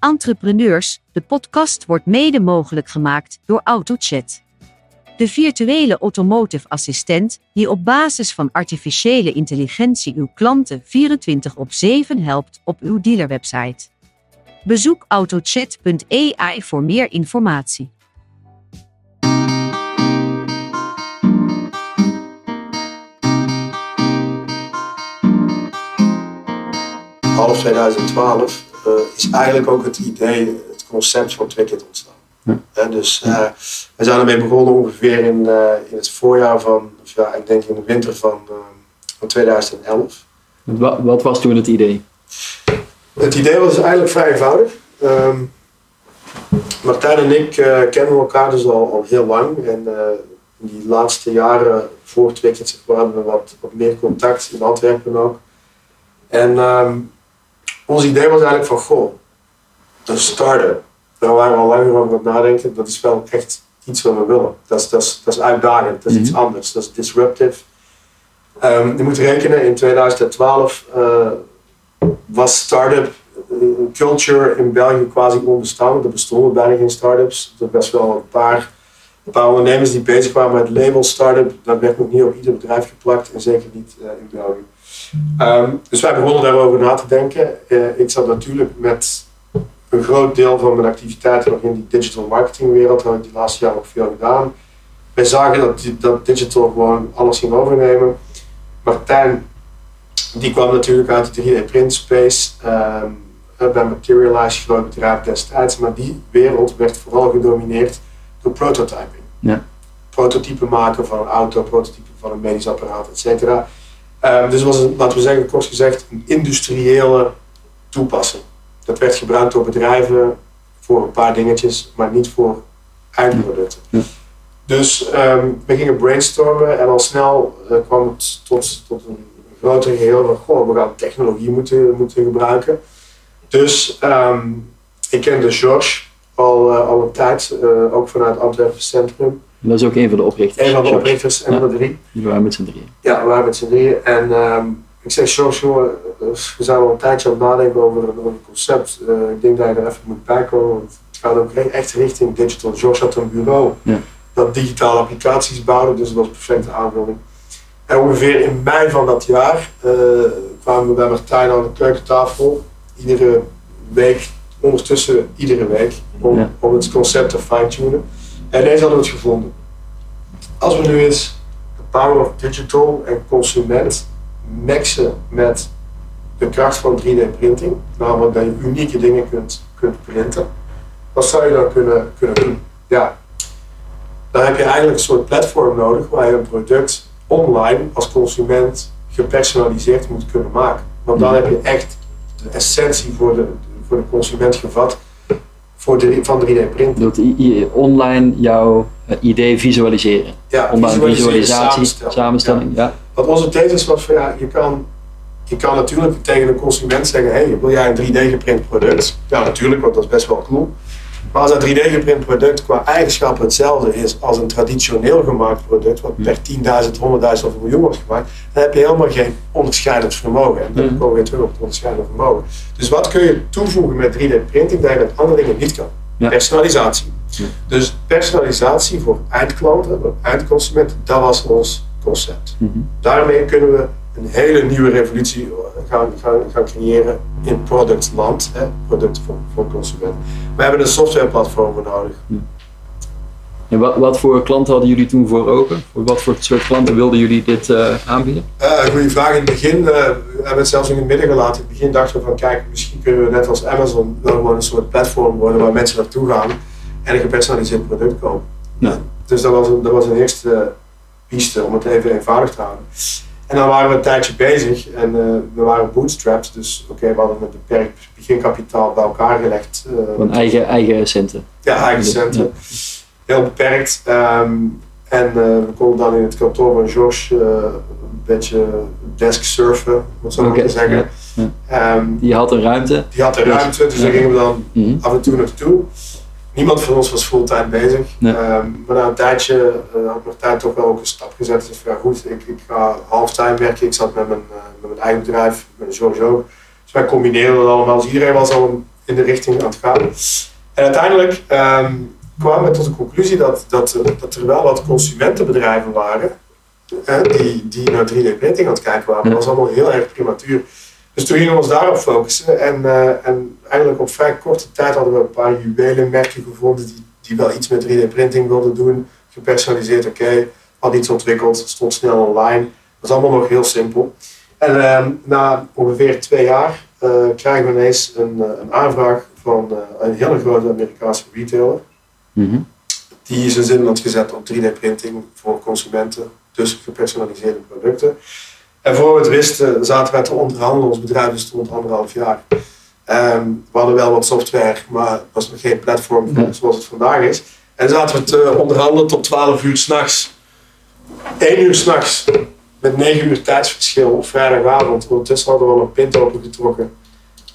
Entrepreneurs, de podcast wordt mede mogelijk gemaakt door AutoChat. De virtuele automotive assistent die op basis van artificiële intelligentie uw klanten 24 op 7 helpt op uw dealerwebsite. Bezoek autochat.ai voor meer informatie. half 2012 uh, is eigenlijk ook het idee, het concept van Twicket ontstaan. Ja. dus uh, we zijn ermee begonnen ongeveer in, uh, in het voorjaar van, of ja, ik denk in de winter van, van 2011. Wat, wat, was toen het idee? Het idee was eigenlijk vrij eenvoudig. Um, Martijn en ik kennen elkaar dus al, al heel lang. En in die laatste jaren voor Twicket hadden we wat, wat meer contact in Antwerpen ook. En um, ons idee was eigenlijk van, goh, een start-up. Daar waren we al langer over aan het nadenken. Dat is wel echt iets wat we willen. Dat is, dat is, dat is uitdagend, dat is iets mhm. anders, dat is disruptive. Um, je moet rekenen, in 2012 uh, eh, was start-up culture in België quasi onbestaand. Er bestonden bijna geen start-ups. Er was wel een paar, een paar ondernemers die bezig waren met label start-up. Dat werd nog niet op ieder bedrijf geplakt en zeker niet uh, in België. Ehm, dus wij begonnen daarover na te denken. Uh, ik zat natuurlijk met een groot deel van mijn activiteiten nog in die digital marketing wereld. Daar heb ik die laatste jaren ook veel gedaan. Wij zagen dat, dat digital gewoon alles ging overnemen. Martijn, die kwam natuurlijk uit de 3D print space. Um, bij Materialize, groot bedrijf destijds. Maar die wereld werd vooral gedomineerd door prototyping. Ja. Prototypen maken van een auto, prototypen van een medisch apparaat, et cetera. Um, dus was een, laten we zeggen, kort gezegd, een industriële toepassing. Dat werd gebruikt door bedrijven voor een paar dingetjes, maar niet voor eindproducten. Ja. Dus um, we gingen brainstormen en al snel uh, kwam het tot, tot een groter geheel van, goh, we gaan technologie moeten, moeten gebruiken. Dus um, ik kende George al, al een tijd, uh, ook vanuit Antwerpen Centrum. Dat is ook een van de oprichters. Een van de oprichters, en van de drie. Die waren met z'n drieën. Ja, we waren met z'n drieën. En um, ik zeg, George, jongen, we zijn al een tijdje aan het nadenken over, een concept. Uh, ik denk dat je er even moet bijkomen, want het gaat ook echt richting digital. George had een bureau ja. dat digitale applicaties bouwde, dus dat was een perfecte aanvulling. En ongeveer in mei van dat jaar uh, kwamen we bij Martijn aan de keukentafel. Iedere week, ondertussen iedere week, om, om het concept te fine-tunen. En deze hadden we het gevonden. Als we nu eens de power of digital en consument mixen met de kracht van 3D-printing, namelijk dat je unieke dingen kunt, kunt printen, wat zou je dan kunnen, kunnen doen? Ja, dan heb je eigenlijk een soort platform nodig waar je een product online als consument gepersonaliseerd moet kunnen maken. Want dan heb je echt de essentie voor de, voor de consument gevat voor de, van 3D-printen. Dat online jouw eh, idee visualiseren. Ja, online visualisatie, samenstelling. Ja. Wat onze thesis was van ja, je kan, je kan natuurlijk tegen een consument zeggen: hey, wil jij een 3D-geprint product? Ja, natuurlijk, want dat is best wel cool. Maar als dat 3D-geprint product qua eigenschappen hetzelfde is als een traditioneel gemaakt product, wat per 10.000, 100.000 of een miljoen wordt gemaakt, dan heb je helemaal geen onderscheidend vermogen. En dan komen we weer terug op het onderscheidend vermogen. Dus wat kun je toevoegen met 3D-printing dat je met andere dingen niet kan? Personalisatie. Dus personalisatie voor eindklanten, voor eindconsumenten, dat was ons concept. Mhm. Daarmee kunnen we een hele nieuwe revolutie gaan, gaan, gaan creëren in productland, hè, producten voor, voor consumenten. We hebben een softwareplatform nodig. En wat, wat voor klanten hadden jullie toen voor ogen? Voor wat voor soort klanten wilden jullie dit uh, aanbieden? Uh, goede vraag. In het begin uh, we hebben het zelfs in het midden gelaten. In het begin dachten we van kijk, misschien kunnen we net als Amazon wel gewoon een soort platform worden waar mensen naartoe gaan en een gepersonaliseerd product kopen. Ja. Dus dat was, een, dat was een eerste piste om het even eenvoudig te houden. En dan waren we een tijdje bezig en uh, we waren bootstrapped. Dus oké, we hadden een beperkt beginkapitaal bij elkaar gelegd. Uh, Van eigen, eigen centen? Ja, eigen centen. Heel beperkt. Um, en uh, we konden dan in het kantoor van George een beetje desk surfen, wat zou ik okay. zeggen. Ja, ja. Um, die had een ruimte? Die had een ruimte, dus daar gingen we dan mm -hmm. af en toe naartoe niemand van ons was fulltime bezig. Nee. Um, maar na een tijdje uh, had Martijn toch wel ook een stap gezet. Dus ja, goed, ik, ik ga halftime werken. Ik zat met mijn, uh, met mijn eigen bedrijf, met ook. Dus wij combineerden dat allemaal. Dus iedereen was al in de richting aan het gaan. En uiteindelijk ehm, kwamen we tot de conclusie dat, dat, dat er wel wat consumentenbedrijven waren eh, die, die naar 3D-printing aan het kijken waren. Dat was allemaal heel erg prematuur. Dus toen gingen we ons daarop focussen. En, eh, en eigenlijk op vrij korte tijd hadden we een paar juwelenmerken gevonden die, die wel iets met 3D-printing wilden doen. Gepersonaliseerd, oké. Okay. Had iets ontwikkeld, stond snel online. Dat was allemaal nog heel simpel. En uh, na ongeveer twee jaar uh, krijgen we ineens een, een aanvraag van een hele grote Amerikaanse retailer. Mm Die zijn zin had gezet op 3D-printing voor consumenten, dus gepersonaliseerde producten. En voor we het wisten zaten wij te onderhandelen. Ons bedrijf bestond anderhalf jaar. Um, we hadden wel wat software, maar het was nog geen platform zoals het vandaag is. En zaten we te onderhandelen tot 12 uur s'nachts. 1 uur s'nachts. Met 9 uur tijdsverschil op vrijdagavond. Ondertussen hadden we al een pint opengetrokken.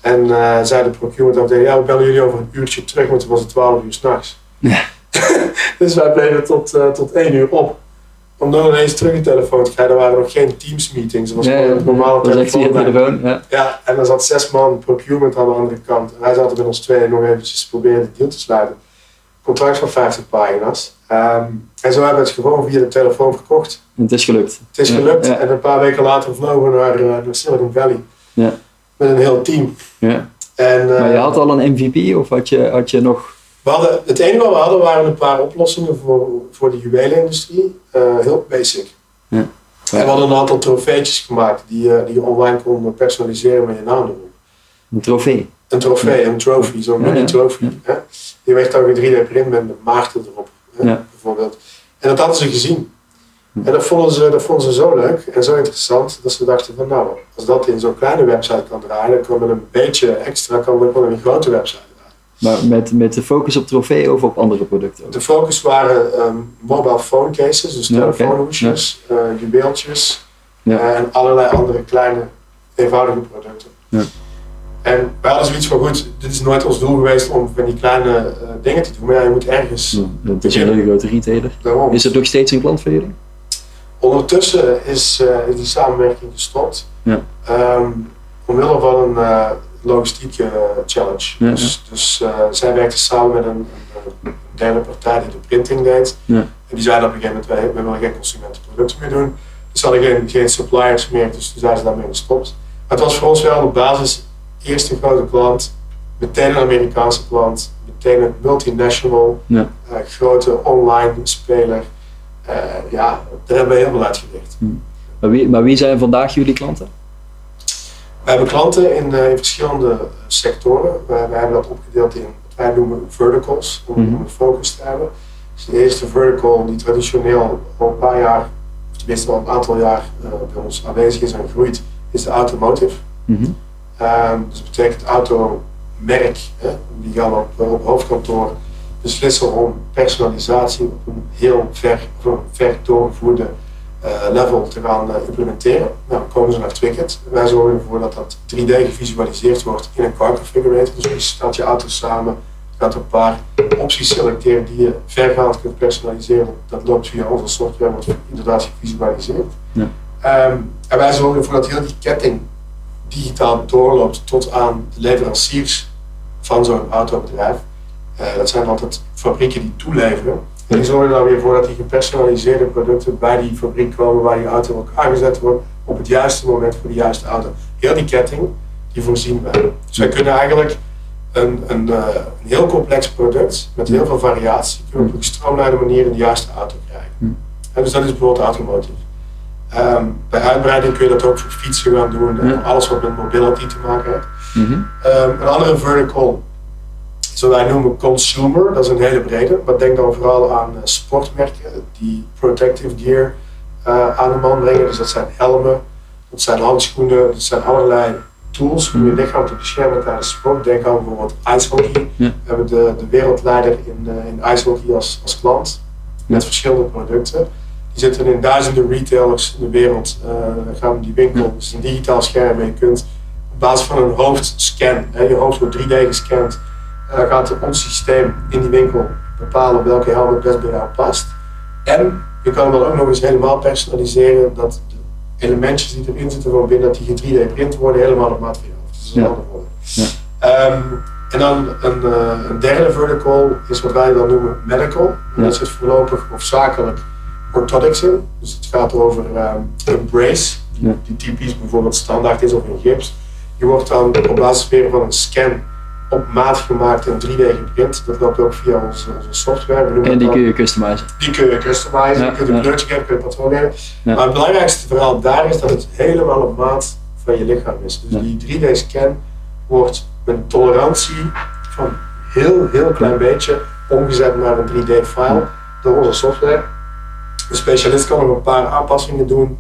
En uh, zei de procurement afdeling, ja we bellen jullie over een uurtje terug, want toen was het 12 uur s'nachts. Ja. dus wij bleven tot, uh, tot 1 uur op om dan ineens terug een telefoon te krijgen. Er waren nog geen Teams meetings. Dat was gewoon een normale telefoon. Ja. Ja, en er zat zes man procurement aan de andere kant. En wij zaten met ons tweeën nog eventjes proberen de deal te sluiten. Contract van 50 pagina's. Ehm, en zo hebben we het gewoon via de telefoon verkocht. En het is gelukt. Het is gelukt. ja. En een paar weken later vlogen we naar, eh, naar Silicon Valley. Ja. Met een heel team. Ja. En, eh, Maar je had al een MVP of had je, had je nog... we hadden, het enige wat we hadden waren een paar oplossingen voor, voor de juwelenindustrie. Eh, heel basic. Ja. En we hadden een aantal trofeetjes gemaakt die, je- die je online kon personaliseren met je naam erop. Een trofee. Een trofee, een trophy, zo'n ja. mini-trophy. hè. Die werd dan weer 3D-print met Maarten erop, hè, bijvoorbeeld. En dat hadden ze gezien. Hm. En dat vonden, ze, dat vonden ze zo leuk en zo interessant, dat ze dachten van nou, als dat in zo'n kleine website kan draaien, dan kan met een beetje extra kan ook wel een grote website. Maar met, met de focus op trofee of op andere producten? ook? De focus waren ehm, mobile phone cases, dus Ja, telefoonhoesjes, juweeltjes Ja. eh, en allerlei andere kleine, eenvoudige producten. Ja. En wij hadden zoiets van, goed, dit is nooit ons doel geweest om van die kleine eh, dingen te doen, maar ja, je moet ergens Ja, Het is een hele grote retailer. daarom. Is het nog steeds een klant voor jullie? Ondertussen is, is die samenwerking gestopt. Ja. Ehm, omwille van een logistieke eh, challenge. Ja, dus dus eh, zij werkte samen met een, derde partij die de printing deed. Ja. En die zeiden op een gegeven moment, wij, wij willen geen consumentenproducten meer doen. Dus ze hadden geen, geen suppliers meer, dus toen zijn ze daarmee gestopt. Maar het was voor ons wel op basis eerst een grote klant, meteen een Amerikaanse klant, meteen een multinational, Ja. eh, grote online speler. Ja, daar hebben we heel veel uitgelicht. Maar wie, maar wie zijn vandaag jullie klanten? We hebben klanten in, eh, in verschillende eh, sectoren. We, we hebben dat opgedeeld in wat wij noemen verticals, om, Mhm. om een focus te hebben. Dus de eerste vertical die traditioneel al een paar jaar, of tenminste al een aantal jaar eh, bij ons aanwezig is en groeit, is de automotive. Mhm. Ehm, dus dat betekent automerk, hè, die gaan op, op hoofdkantoor beslissen om personalisatie op een heel ver, ver doorgevoerde eh, level te gaan eh, implementeren. Nou, dan komen ze naar Twicket. Wij zorgen ervoor dat dat 3D gevisualiseerd wordt in een car configurator. Dus je stelt je auto samen, je gaat een paar opties selecteren die je vergaand kunt personaliseren. Dat loopt via onze software, wordt inderdaad gevisualiseerd. Ja. Ehm, en wij zorgen ervoor dat heel die ketting digitaal doorloopt tot aan de leveranciers van zo'n autobedrijf. Eh, dat zijn altijd fabrieken die toeleveren. En die zorgen er dan weer voor dat die gepersonaliseerde producten bij die fabriek komen waar die auto ook aangezet wordt op het juiste moment voor de juiste auto. Heel die ketting, die voorzien wij. Dus wij kunnen eigenlijk een, een, eh, een heel complex product met heel veel variatie kunnen op een gestroomlijnde manier in de juiste auto krijgen. Hmm. En dus dat is bijvoorbeeld automotive. Ehm, bij uitbreiding kun je dat ook voor fietsen gaan doen en alles wat met mobility te maken heeft. Mhm. Ehm, een andere vertical, zo wij noemen consumer, dat is een hele brede, maar denk dan vooral aan eh, sportmerken die protective gear eh, aan de man brengen. Dus dat zijn helmen, dat zijn handschoenen, dat zijn allerlei tools om je lichaam te beschermen tijdens sport. Denk aan bijvoorbeeld ijshockey. Ja. We hebben de, de wereldleider in, eh, in ijshockey als, als klant met verschillende producten. Die zitten in duizenden retailers in de wereld, eh, gaan die winkel, dus een digitaal scherm en je kunt op basis van een hoofdscan, hè, je hoofd wordt 3D gescand, eh, gaat ons systeem in die winkel bepalen welke helm het best bij jou past. En je kan hem dan ook nog eens helemaal personaliseren, dat de elementjes die erin zitten van binnen, dat die 3D print worden, helemaal op je. Dus dat is een Ja. Ja. Ehm, En dan een, uh, een, derde vertical is wat wij dan noemen medical. En dat zit voorlopig hoofdzakelijk orthotics in. Dus het gaat over um, een brace, die, die typisch bijvoorbeeld standaard is of in gips. Die wordt dan op basis weer van een scan op maat gemaakt en 3D geprint. Dat loopt ook via onze, onze software. En die kun je customizen? Die kun je customizen, ja, je kunt een kleurtje geven, kun je patroon geven. Maar het belangrijkste verhaal daar is dat het helemaal op maat van je lichaam is. Dus die 3D-scan wordt met een tolerantie van heel, heel klein beetje omgezet naar een 3D-file door onze software. De specialist kan nog een paar aanpassingen doen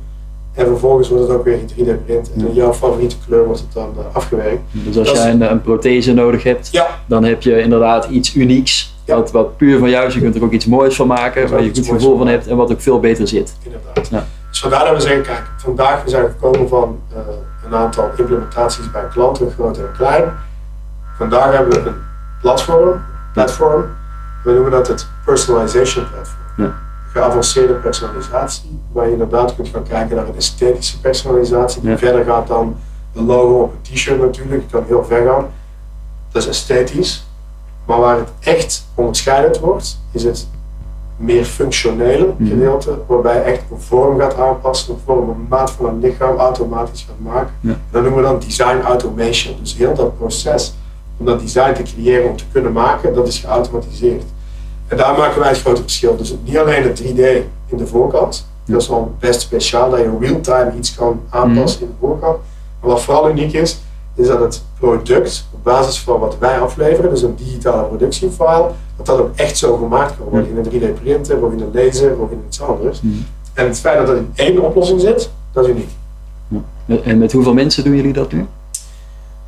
en vervolgens wordt het ook weer 3D-print en in jouw favoriete kleur wordt het dan uh, afgewerkt. Dus als jij een, een, prothese nodig hebt, ja. dan heb je inderdaad iets unieks. Wat, wat puur van jou is. Je kunt er ook iets moois van maken, waar je goed gevoel van hebt en wat ook veel beter zit. Inderdaad. Ja. Dus vandaar dat we zeggen, kijk, vandaag we zijn gekomen van uh, een aantal implementaties bij klanten, groot en klein. Vandaag hebben we een platform, platform. We noemen dat het personalization platform. Geavanceerde personalisatie, waar je inderdaad kunt gaan kijken naar een esthetische personalisatie, die verder gaat dan de logo op een t-shirt natuurlijk, je kan heel ver gaan. Dat is esthetisch. Maar waar het echt onderscheidend wordt, is het meer functionele mhm. gedeelte, waarbij je echt een vorm gaat aanpassen, een vorm, een maat van een lichaam automatisch gaat maken. Ja. Dat noemen we dan design automation. Dus heel dat proces om dat design te creëren, om te kunnen maken, dat is geautomatiseerd. En daar maken wij het grote verschil. Dus niet alleen het 3D in de voorkant, dat is al best speciaal dat je real-time iets kan aanpassen in de voorkant. Maar wat vooral uniek is, is dat het product op basis van wat wij afleveren, dus een digitale productiefile, dat dat ook echt zo gemaakt kan worden in een 3D printer of in een laser of in iets anders. En het feit dat dat in één oplossing zit, dat is uniek. En met hoeveel mensen doen jullie dat nu?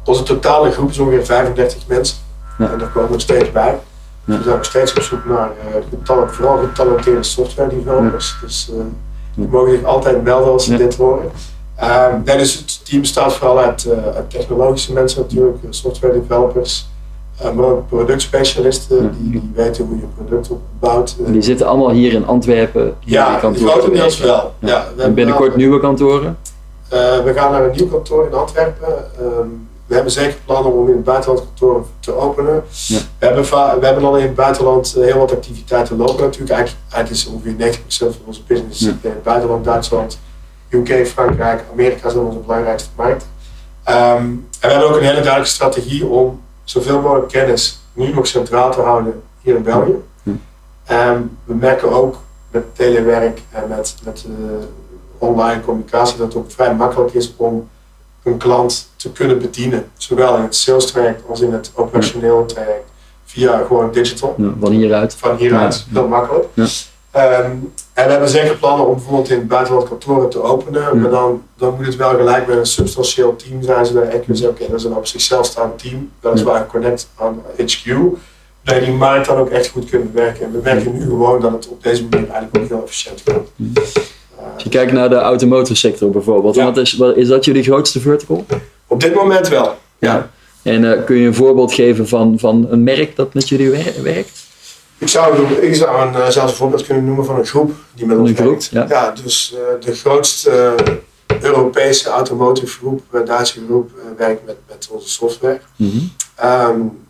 Onze totale groep is ongeveer 35 mensen. En daar komen we steeds bij. We zijn nog steeds op zoek naar uh, vooral getalenteerde software developers. Dus uh, die mogen zich altijd melden als ze dit horen. Um, dus het team bestaat vooral uit, uh, uit technologische mensen natuurlijk, software developers, maar ook productspecialisten die, die, weten hoe je product opbouwt. die zitten allemaal hier in Antwerpen? Ja, grotendeels wel. Ja. ja en binnenkort nieuwe kantoren? we gaan naar een nieuw kantoor in Antwerpen. Um, we hebben zeker plannen om in het buitenland kantoren te openen. Ja. We, hebben we hebben al in het buitenland eh, heel wat activiteiten lopen natuurlijk. Eigenlijk, eigenlijk is ongeveer 90% van onze business in het buitenland. Duitsland, UK, Frankrijk, Amerika zijn onze belangrijkste markten. Um, en we hebben ook een hele duidelijke strategie om zoveel mogelijk kennis nu nog centraal te houden hier in België. Um, we merken ook met telewerk en met, met uh, online communicatie dat het ook vrij makkelijk is om een klant te kunnen bedienen. Zowel in het sales traject als in het operationeel traject. Via gewoon digital. Ja, van hieruit. Van hieruit, ja. heel makkelijk. Ja. Um, en we hebben zeker plannen om bijvoorbeeld in het buitenland kantoren te openen. Maar dan, dan moet het wel gelijk met een substantieel team zijn. Zodat je echt zeggen, oké, dat is een op zichzelf staand team. Weliswaar connect aan HQ. Dat je die markt dan ook echt goed kunt bewerken. En we merken nu gewoon dat het op deze manier eigenlijk ook heel efficiënt gaat. Je kijkt naar de automotive sector bijvoorbeeld, ja. wat is, wat, is dat jullie grootste vertical? Op dit moment wel, ja. En uh, kun je een voorbeeld geven van, van een merk dat met jullie werkt? Ik zou, ik zou een, uh, zelfs een voorbeeld kunnen noemen van een groep die met ons werkt. Ja. ja, dus uh, de grootste Europese automotive groep, Duitse groep, werkt met, met onze software. Mm -hmm. um,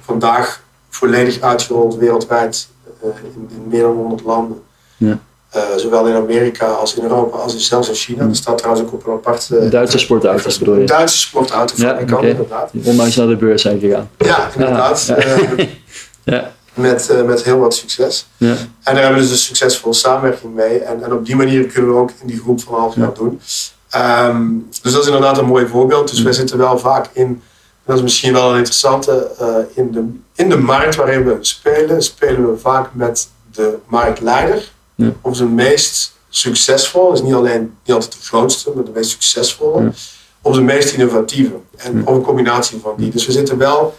vandaag volledig uitgerold wereldwijd in, in, meer dan 100 landen. Ja. Uh, zowel in Amerika als in Europa als in, zelfs in China. Er staat trouwens ook op een aparte... Duitse sportauto's bedoel je? Duitse sportauto van ja, okay. inderdaad. Onlangs naar de beurs zijn gegaan. Ja, inderdaad. Ja. Uh, ja. Met, uh, met heel wat succes. Ja. En daar hebben we dus een succesvolle samenwerking mee. En, en op die manier kunnen we ook in die groep van half jaar doen. Um, dus dat is inderdaad een mooi voorbeeld. Dus wij zitten wel vaak in, dat is misschien wel een interessante, in, de, in de markt waarin we spelen, spelen we vaak met de marktleider ja. Of zijn meest succesvol, is niet alleen niet altijd de grootste, maar de meest succesvolle. Ja. Of de meest innovatieve. En of een combinatie van die. Dus we zitten wel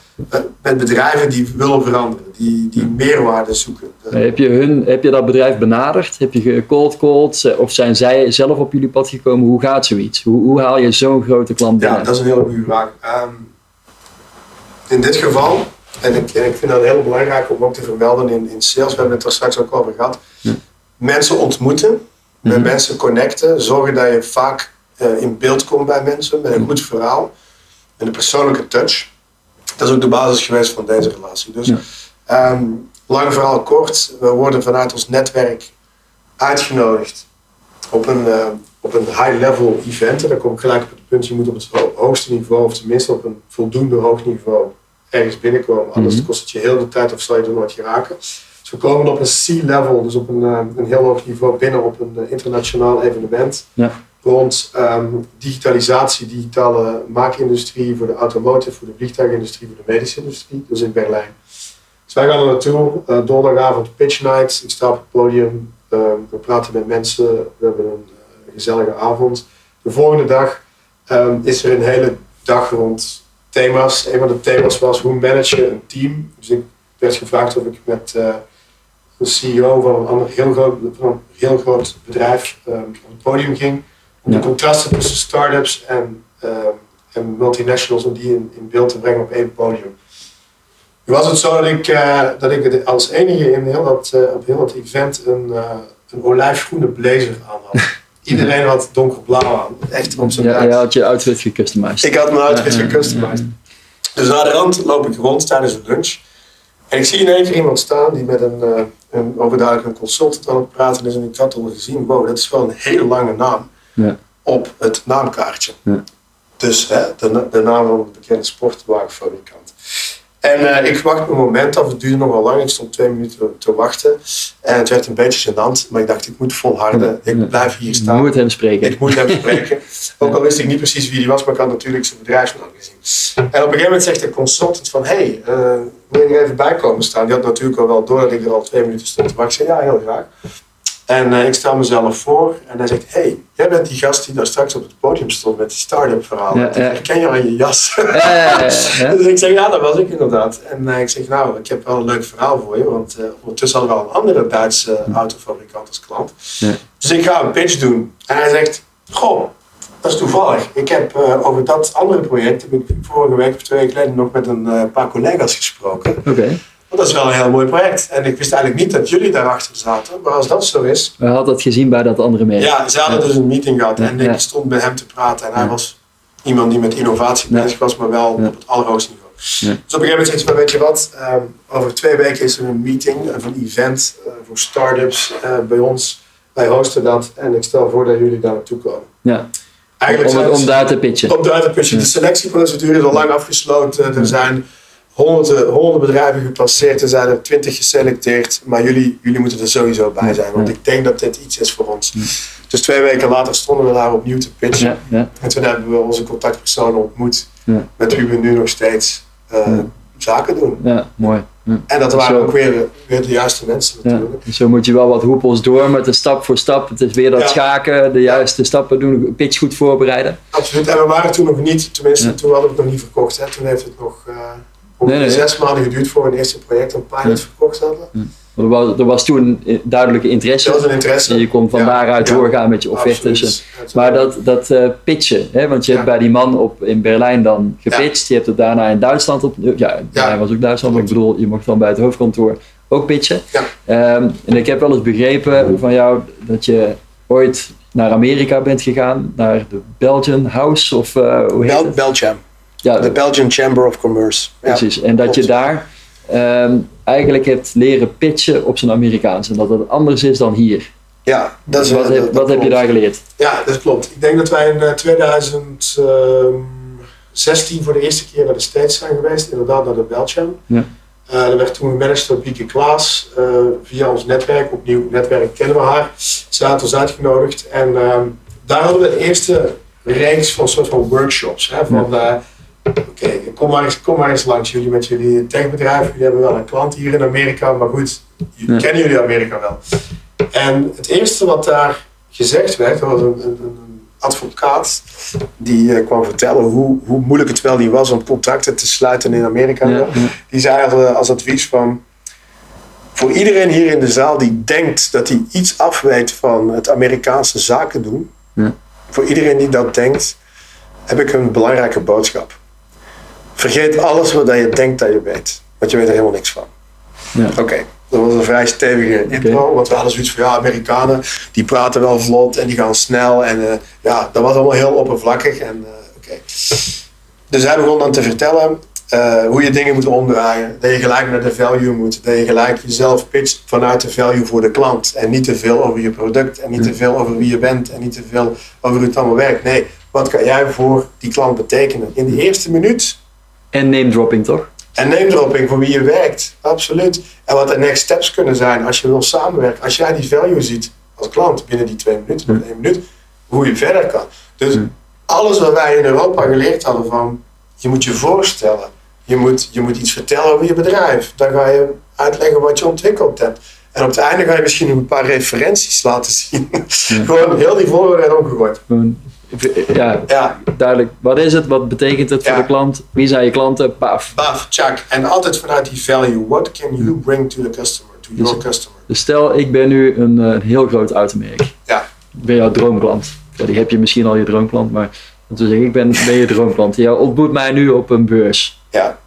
met bedrijven die willen veranderen, die, die meerwaarde zoeken. Heb je, hun, heb je dat bedrijf benaderd? Heb je cold called? Of zijn zij zelf op jullie pad gekomen? Hoe gaat zoiets? Hoe, hoe haal je zo'n grote klant binnen? Ja, dat is een hele goede vraag. Um, in dit geval, en ik, en ik vind dat heel belangrijk om ook te vermelden in, in sales, we hebben het er straks ook over gehad mensen ontmoeten, met mhm. mensen connecten, zorgen dat je vaak uh, in beeld komt bij mensen met een goed verhaal, met een persoonlijke touch. Dat is ook de basis geweest van deze relatie. Dus Ja. ehm, lang verhaal kort, we worden vanuit ons netwerk uitgenodigd op een, eh, op een high-level event. En dan kom ik gelijk op het punt, je moet op het ho- hoogste niveau, of tenminste op een voldoende hoog niveau, ergens binnenkomen. Anders Mhm. kost het je heel de tijd of zal je er nooit geraken. Dus we komen op een C-level, dus op een, eh, een heel hoog niveau binnen op een eh, internationaal evenement. Ja. Rond ehm, digitalisatie, digitale maakindustrie voor de automotive, voor de vliegtuigindustrie, voor de medische industrie. Dus in Berlijn. Dus wij gaan er naartoe, eh, donderdagavond pitch night. Ik sta op het podium, ehm, we praten met mensen, we hebben een gezellige avond. De volgende dag ehm, is er een hele dag rond thema's. Een van de thema's was hoe manage je een team. Dus ik werd gevraagd of ik met de CEO van een ander heel groot, van een heel groot bedrijf ehm, op het podium ging. Om Ja. de contrasten tussen start-ups en, ehm, en multinationals, om die in, in beeld te brengen op één podium. Nu was het zo dat ik, eh, dat ik als enige in heel dat, eh, op heel dat event een, eh, een olijfgroene blazer aan had. Iedereen had donkerblauw aan. Echt op zijn Ja, je had je outfit gecustomized. Ik had mijn outfit gecustomized. Dus naar de rand loop ik rond tijdens een lunch. En ik zie in één keer iemand staan die met een, eh, een overduidelijk een consultant aan het praten is. En ik had al gezien, wow, dat is wel een hele lange naam Ja. op het naamkaartje. Ja. Dus hè, de, de naam van de bekende sportwagenfabrikant. En eh, ik wacht mijn moment af, het duurde nog wel lang. Ik stond twee minuten te wachten. En het werd een beetje gênant, maar ik dacht, ik moet volharden. Ik Ja. blijf hier staan. moet hem spreken. Ik moet hem spreken. Ook al wist ik niet precies wie die was, maar ik had natuurlijk zijn bedrijfsnaam gezien. En op een gegeven moment zegt de consultant van, hé, hey, uh, wil je er even bij komen staan? Die had natuurlijk al wel door dat ik er al twee minuten stond te wachten. Ik zei, ja, heel graag. En eh, ik stel mezelf voor en hij zegt, hé, hey, jij bent die gast die daar straks op het podium stond met die start-up verhaal. Ja, ik je aan je jas. Ja. Dus ik zeg, ja, dat was ik inderdaad. En eh, ik zeg, nou, ik heb wel een leuk verhaal voor je. Want eh, ondertussen hadden we al een andere Duitse autofabrikant als klant. Dus ik ga een pitch doen. En hij zegt, goh, dat is toevallig. Ik heb over dat andere project, heb ik vorige week of twee weken geleden nog met een paar collega's gesproken. Oké. Want dat is wel een heel mooi project. En ik wist eigenlijk niet dat jullie daarachter zaten. Maar als dat zo is, We hadden dat gezien bij dat andere merk. ja, ze hadden dus een meeting gehad en ik stond met hem te praten en hij was iemand die met innovatie bezig was, maar wel op het allerhoogste niveau. Ja. Dus op een gegeven moment zegt hij, weet je wat, ehm, over twee weken is er een meeting of een event eh, voor start-ups eh, bij ons. Wij hosten dat en ik stel voor dat jullie daar naartoe komen. Ja. Eigenlijk Om, om ze- daar te pitchen. op de uitputje. Ja. De selectieprocedure is al lang afgesloten. Er zijn honderden, honderden bedrijven gepasseerd. Er zijn er twintig geselecteerd. Maar jullie, jullie moeten er sowieso bij zijn. Want ik denk dat dit iets is voor ons. Dus twee weken later stonden we daar opnieuw te pitchen. En toen hebben we onze contactpersonen ontmoet. Met wie we nu nog steeds eh, zaken doen. ja mooi. Ja. En dat waren Zo. ook weer, weer de juiste mensen natuurlijk. Zo moet je wel wat hoepels door met de stap voor stap. Het is weer dat Ja. schaken, de juiste stappen doen, pitch goed voorbereiden. Absoluut. En we waren toen nog niet, tenminste toen hadden we het nog niet verkocht. Hè. Toen heeft het nog eh, Nee, nee. zes maanden geduurd voor een eerste project, een pilot Ja. verkocht hadden. Er was, er was toen duidelijke Dat was interesse. een interesse. En je kon van Ja. daaruit Ja. doorgaan met je offertes. Maar dat, dat eh, pitchen, hè? want je hebt Ja. bij die man op, in Berlijn dan gepitcht. Je hebt het daarna in Duitsland op. Ja, Berlijn was ook Duitsland, maar ik bedoel, je mocht dan bij het hoofdkantoor ook pitchen. Ja. Ehm, en ik heb wel eens begrepen van jou dat je ooit naar Amerika bent gegaan, naar de Belgian House of eh, hoe heet Bel het? Belgium, Ja, de Belgian Chamber of Commerce. Ja. precies. En dat je daar ehm, eigenlijk hebt leren pitchen op zijn Amerikaans. En dat dat anders is dan hier. Ja, dat is wat heb, dat wat heb je daar geleerd? Ja, dat klopt. Ik denk dat wij in eh, 2016 voor de eerste keer naar de States zijn geweest, inderdaad naar de Belgium. Ja. Eh, dat werd toen gemanaged door Bieke Klaas eh, via ons netwerk. Opnieuw, netwerk kennen we haar. Ze had ons uitgenodigd en ehm, daar hadden we de eerste reeks van soort van workshops. Hè, van, eh, Oké, kom, maar eens- kom maar eens langs jullie met jullie techbedrijf. Jullie hebben wel een klant hier in Amerika, maar goed, Ja. kennen jullie Amerika wel? En het eerste wat daar gezegd werd, er was een, een, een advocaat die eh, kwam vertellen hoe, hoe moeilijk het wel die was om contracten te sluiten in Amerika. Ja. Die zei als, als advies van, voor iedereen hier in de zaal die denkt dat hij iets afweet van het Amerikaanse zaken doen, Ja. voor iedereen die dat denkt, heb ik een belangrijke boodschap. Vergeet alles wat je denkt dat je weet, want je weet er helemaal niks van. Ja. Oké, dat was een vrij stevige intro, want we hadden zoiets van ja, Amerikanen die praten wel vlot en die gaan snel en eh, ja, dat was allemaal heel oppervlakkig en oké. Dus hij begon dan te vertellen eh, hoe je dingen moet omdraaien. Dat je gelijk naar de value moet. Dat je gelijk jezelf pitcht vanuit de value voor de klant. En niet te veel over je product. En niet te veel over wie je bent. En niet te veel over hoe het allemaal werkt. Nee, wat kan jij voor die klant betekenen? In de eerste minuut. En name dropping toch? En name dropping voor wie je werkt. Absoluut. En wat de next steps kunnen zijn als je wil samenwerken. Als jij die value ziet als klant binnen die twee minuten of één minuut. Hoe je verder kan. Dus alles wat wij in Europa geleerd hadden van je moet je voorstellen. Je moet, je moet iets vertellen over je bedrijf. Dan ga je uitleggen wat je ontwikkeld hebt. En op het einde ga je misschien een paar referenties laten zien. Gewoon heel die volgorde omgegooid. Ja, ja, duidelijk. Wat is het? Wat betekent het voor de klant? Wie zijn je klanten? Paf. Paf, check. En altijd vanuit die value. What can you bring to the customer, to your dus, customer? Dus stel, ik ben nu een, een eh, heel groot automerk. Ja. Ik ben jouw droomklant. Ja, die heb je misschien al je droomklant, maar zeggen, ik ben, ben je droomklant. Jij ontmoet mij nu op een beurs. Ja.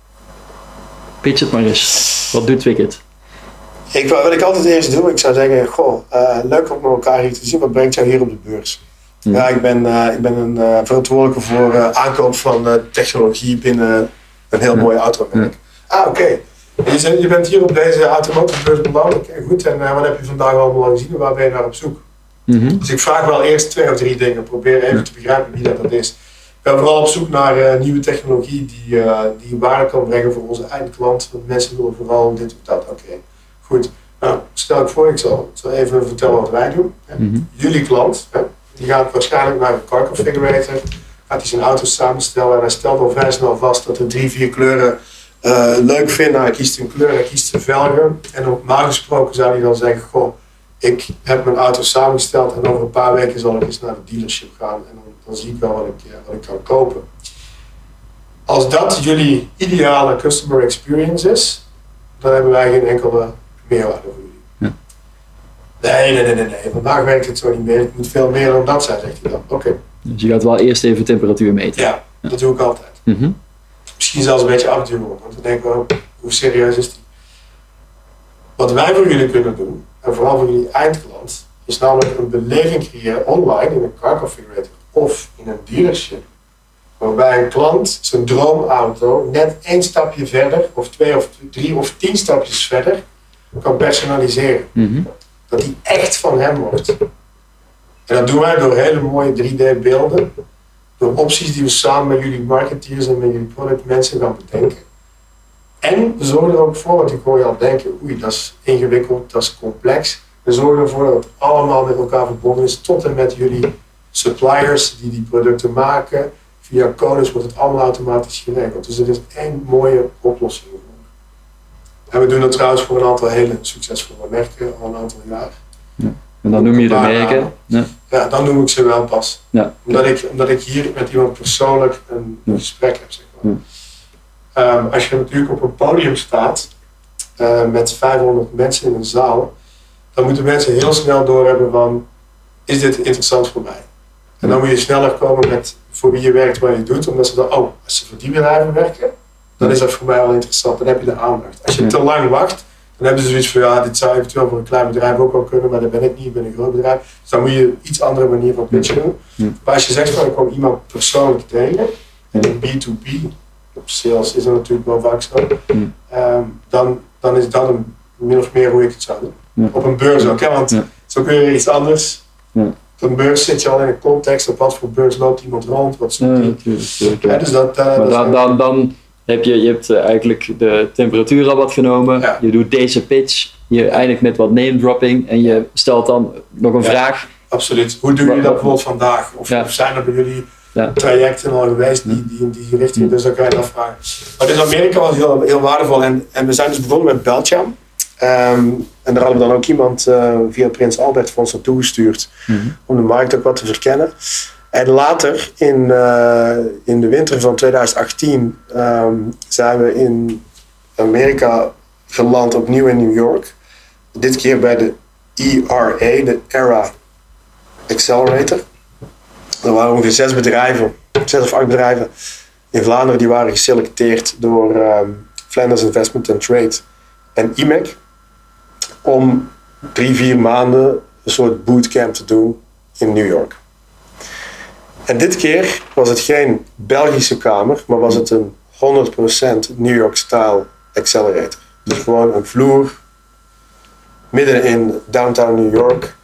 Pitch het maar eens. Wat doet Wicked? Ik, wat ik altijd eerst doe, ik zou zeggen, goh, uh, leuk om elkaar hier te zien. Wat brengt jou hier op de beurs? Ja, ik ben, uh, ik ben een uh, verantwoordelijke voor uh, aankoop van technologie binnen een heel mooi automerk. Ah, oké. Okay. Je, je, bent hier op deze automotiebeurs beland. Oké, goed. En wat heb je vandaag allemaal gezien en waar ben je naar op zoek? Mm -hmm. Dus ik vraag wel eerst twee of drie dingen. Probeer even te begrijpen wie dat, dat is. Ik ben vooral op zoek naar nieuwe technologie die, die waarde kan brengen voor onze eindklant. Want mensen willen vooral dit of dat. Oké, okay. goed. Nou, stel ik voor, ik zal, ik zal even vertellen wat wij doen. Mm -hmm. Jullie klant, hè, die gaat waarschijnlijk naar een car configurator, gaat hij zijn auto samenstellen en hij stelt al vrij snel vast dat er drie, vier kleuren uh, leuk vindt. Hij kiest een kleur, hij kiest een velgen. En normaal gesproken zou hij dan zeggen, goh, ik heb mijn auto samengesteld en over een paar weken zal ik eens naar de dealership gaan en dan, dan zie ik wel wat ik, ik kan kopen. Als dat jullie ideale customer experience is, dan hebben wij geen enkele meerwaarde voor. Nee, nee, nee, nee, nee. Vandaag werkt het zo niet meer. Het moet veel meer dan dat zijn, zegt hij dan. Oké. Okay. Dus je gaat wel eerst even temperatuur meten. Ja, ja. dat doe ik altijd. Mm -hmm. Misschien zelfs een beetje afduwen, want dan denken we, hoe serieus is die? Wat wij voor jullie kunnen doen, en vooral voor jullie eindklant, is namelijk een beleving creëren online in een car configurator of in een dealership. Waarbij een klant zijn droomauto net één stapje verder, of twee of drie of tien stapjes verder, kan personaliseren. Mm -hmm dat die echt van hem wordt. En dat doen wij door hele mooie 3D-beelden, door opties die we samen met jullie marketeers en met jullie productmensen gaan bedenken. En we zorgen er ook voor, want ik hoor je al denken, oei, dat is ingewikkeld, dat is complex. We zorgen ervoor dat het allemaal met elkaar verbonden is, tot en met jullie suppliers die die producten maken. Via codes wordt het allemaal automatisch geregeld. Dus er is één mooie oplossing. En we doen dat trouwens voor een aantal hele succesvolle merken al een aantal jaar. Ja. En dan noem je de merken? Ja. ja, dan noem ik ze wel pas. Ja. Omdat, ik, omdat ik hier met iemand persoonlijk een gesprek heb. Zeg maar. um, als je natuurlijk op een podium staat uh, met 500 mensen in een zaal, dan moeten mensen heel snel doorhebben van, is dit interessant voor mij? En dan moet je sneller komen met voor wie je werkt, wat je doet, omdat ze dan, oh, als ze voor die bedrijven werken, dan is dat voor mij al interessant. Dan heb je de aandacht. Als je te lang wacht, dan hebben ze zoiets van ja, dit zou eventueel voor een klein bedrijf ook wel kunnen, maar dat ben ik niet, ik ben een groot bedrijf. Dus dan moet je een iets andere manier van pitchen doen. Ja. Maar als je zegt van ik kom iemand persoonlijk tegen, en in B2B, op sales is dat natuurlijk wel vaak zo, ehm, dan, dan is dat een, min of meer hoe ik het zou doen. Ja. Op een beurs ook, hè? want zo kun je iets anders. Op een beurs zit je al in een context, op wat voor beurs loopt iemand rond, wat zoekt hij. dus dat, eh, Maar dat is dan, dan, dan heb je, je hebt eh, eigenlijk de temperatuur al wat genomen. Ja. Je doet deze pitch. Je eindigt met wat name dropping. En je stelt dan nog een Ja. vraag. Absoluut. Hoe doen jullie dat bijvoorbeeld vandaag? Of, Ja. of zijn er bij jullie trajecten al geweest die, die in die richting? Dus dan kan je dat vragen. Maar dus Amerika was heel, heel waardevol. En, en we zijn dus begonnen met Belgium. Ehm, en daar hadden we dan ook iemand eh, via Prins Albert voor ons naartoe gestuurd. Om de markt ook wat te verkennen. En later, in, eh, in de winter van 2018, ehm, zijn we in Amerika geland, opnieuw in New York. Dit keer bij de ERA, de ERA Accelerator. Er waren ongeveer zes bedrijven, zes of acht bedrijven in Vlaanderen die waren geselecteerd door ehm, Flanders Investment and Trade en IMEC om drie, vier maanden een soort bootcamp te doen in New York. En dit keer was het geen Belgische kamer, maar was het een 100% New York style accelerator. Dus gewoon een vloer midden in downtown New York,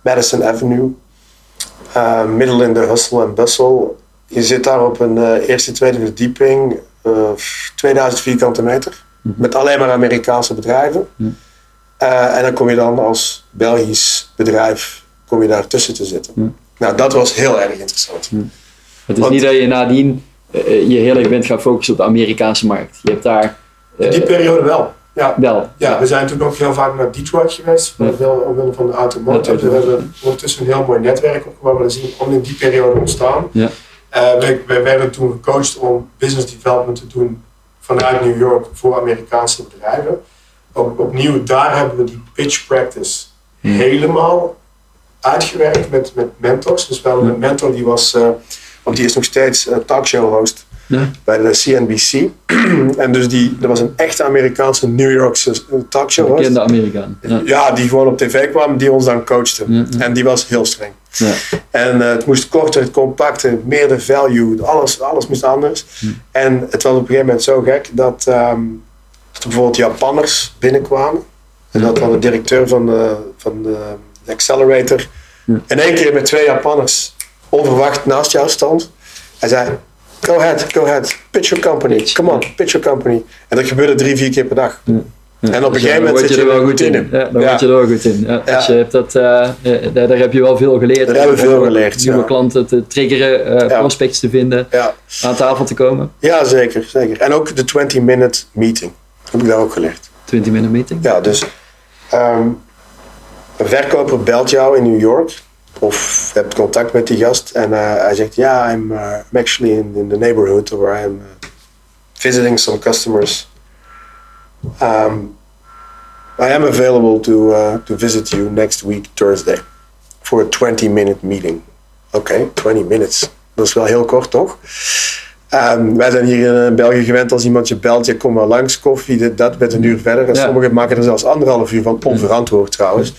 Madison Avenue, uh, midden in de hustle en bustle. Je zit daar op een uh, eerste, tweede verdieping, uh, 2000 vierkante meter, Mhm. met alleen maar Amerikaanse bedrijven. Mhm. En dan kom je dan als Belgisch bedrijf kom je daar tussen te zitten. Mhm. Nou, dat was heel erg interessant. Het is Want- niet dat je nadien eh, je heel erg bent gaan focussen op de Amerikaanse markt. Je hebt daar eh, In die periode wel. Ja. wel. Ja, we zijn toen ook heel vaak naar Detroit geweest, Ja. omwille van de automotive. We hebben ondertussen een heel mooi netwerk opgebouwd, maar we zien om in die periode ontstaan. Ja. Eh, wij, wij werden toen gecoacht om business development te doen vanuit New York voor Amerikaanse bedrijven. Op, opnieuw, daar hebben we die pitch practice Ja. helemaal uitgewerkt met, met mentors. Dus we hadden Ja. een mentor die was, eh, want die is nog steeds eh, talkshow host Ja. bij de CNBC. en dus die, dat was een echte Amerikaanse New Yorkse eh, talkshow host. Bekende Amerikaan. Ja. Ja, die gewoon op tv kwam, die ons dan coachte. Ja. En die was heel streng. Ja. En het moest korter, het compacter, meer de value, alles, alles moest anders. En het was op een gegeven moment zo gek dat, dat er bijvoorbeeld Japanners binnenkwamen. En dat dan de directeur van de, van de Accelerator in één keer met twee Japanners onverwacht naast jou stond. Hij zei, go ahead, go ahead, pitch your company, come on, pitch your company. En dat gebeurde drie, vier keer per dag. Ja. En op een Dus, gegeven eh, moment word je er wel goed in. Ja, dan Ja. word je er wel goed in. Ja. Dus je hebt dat, eh, daar, daar heb je wel veel geleerd. Daar hebben we veel geleerd, Nieuwe klanten te triggeren, Ja. prospects te vinden, aan tafel te komen. Ja, zeker, zeker. En ook de 20-minute meeting heb ik daar ook geleerd. 20 minute meeting. Ja, dus ehm, een verkoper belt jou in New York of hebt contact met die gast en eh, hij zegt ja, I'm, uh, I'm actually in, the neighborhood or I'm uh, visiting some customers. Um, I am available to, uh, to visit you next week Thursday for a 20-minute meeting. Oké, 20 minutes. Dat is wel heel kort, toch? Ehm, wij zijn hier in België gewend als iemand je belt, je komt maar langs, koffie, dit, dat, met een uur verder. En Ja. sommigen maken er zelfs anderhalf uur van, onverantwoord trouwens.